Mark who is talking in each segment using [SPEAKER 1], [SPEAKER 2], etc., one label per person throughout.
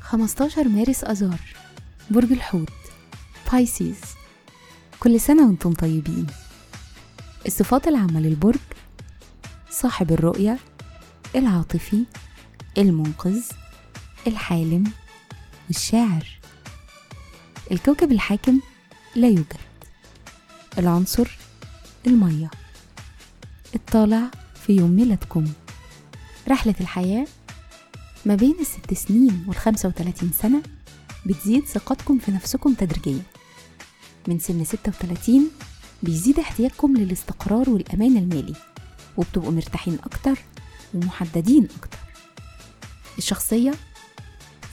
[SPEAKER 1] خمستاشر مارس أذار برج الحوت بايسيز كل سنة وأنتم طيبين. الصفات العامة للبرج صاحب الرؤية العاطفي المنقذ الحالم والشاعر الكوكب الحاكم لا يوجد. العنصر المية. الطالع في يوم ميلادكم. رحلة الحياة ما بين الست سنين والخمسة وتلاتين سنة بتزيد ثقتكم في نفسكم تدريجيا. من سن ستة وتلاتين بيزيد احتياجكم للاستقرار والأمان المالي وبتبقوا مرتاحين أكتر ومحددين أكتر. الشخصية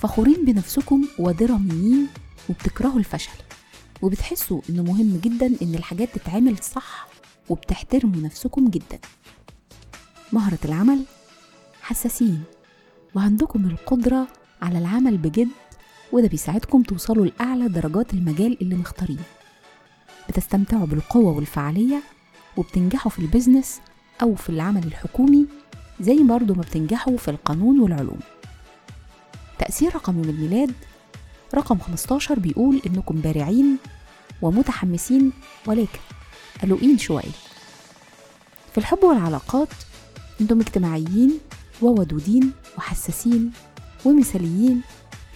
[SPEAKER 1] فخورين بنفسكم ودراميين وبتكرهوا الفشل. وبتحسوا إنه مهم جدا إن الحاجات تتعمل صح وبتحترموا نفسكم جدا. مهرة العمل حساسين وعندكم القدرة على العمل بجد وده بيساعدكم توصلوا لأعلى درجات المجال اللي مختارينه. بتستمتعوا بالقوة والفعالية وبتنجحوا في البيزنس أو في العمل الحكومي زي برضه ما بتنجحوا في القانون والعلوم. تأثير رقم يوم الميلاد رقم 15 بيقول إنكم بارعين ومتحمسين ولكن. قلقين شوية في الحب والعلاقات أنتم اجتماعيين وودودين وحساسين ومثاليين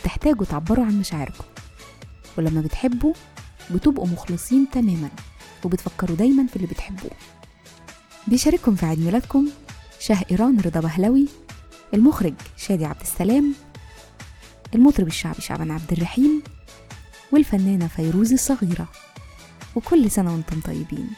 [SPEAKER 1] تحتاجوا تعبروا عن مشاعركم. ولما بتحبوا بتبقوا مخلصين تماما وبتفكروا دايما في اللي بتحبوه. بيشارككم في عيد ميلادكم شهقران رضا بهلوي المخرج شادي عبد السلام المطرب الشعبي شعبان عبد الرحيم والفنانة فيروز الصغيرة. وكل سنة وأنتم طيبين.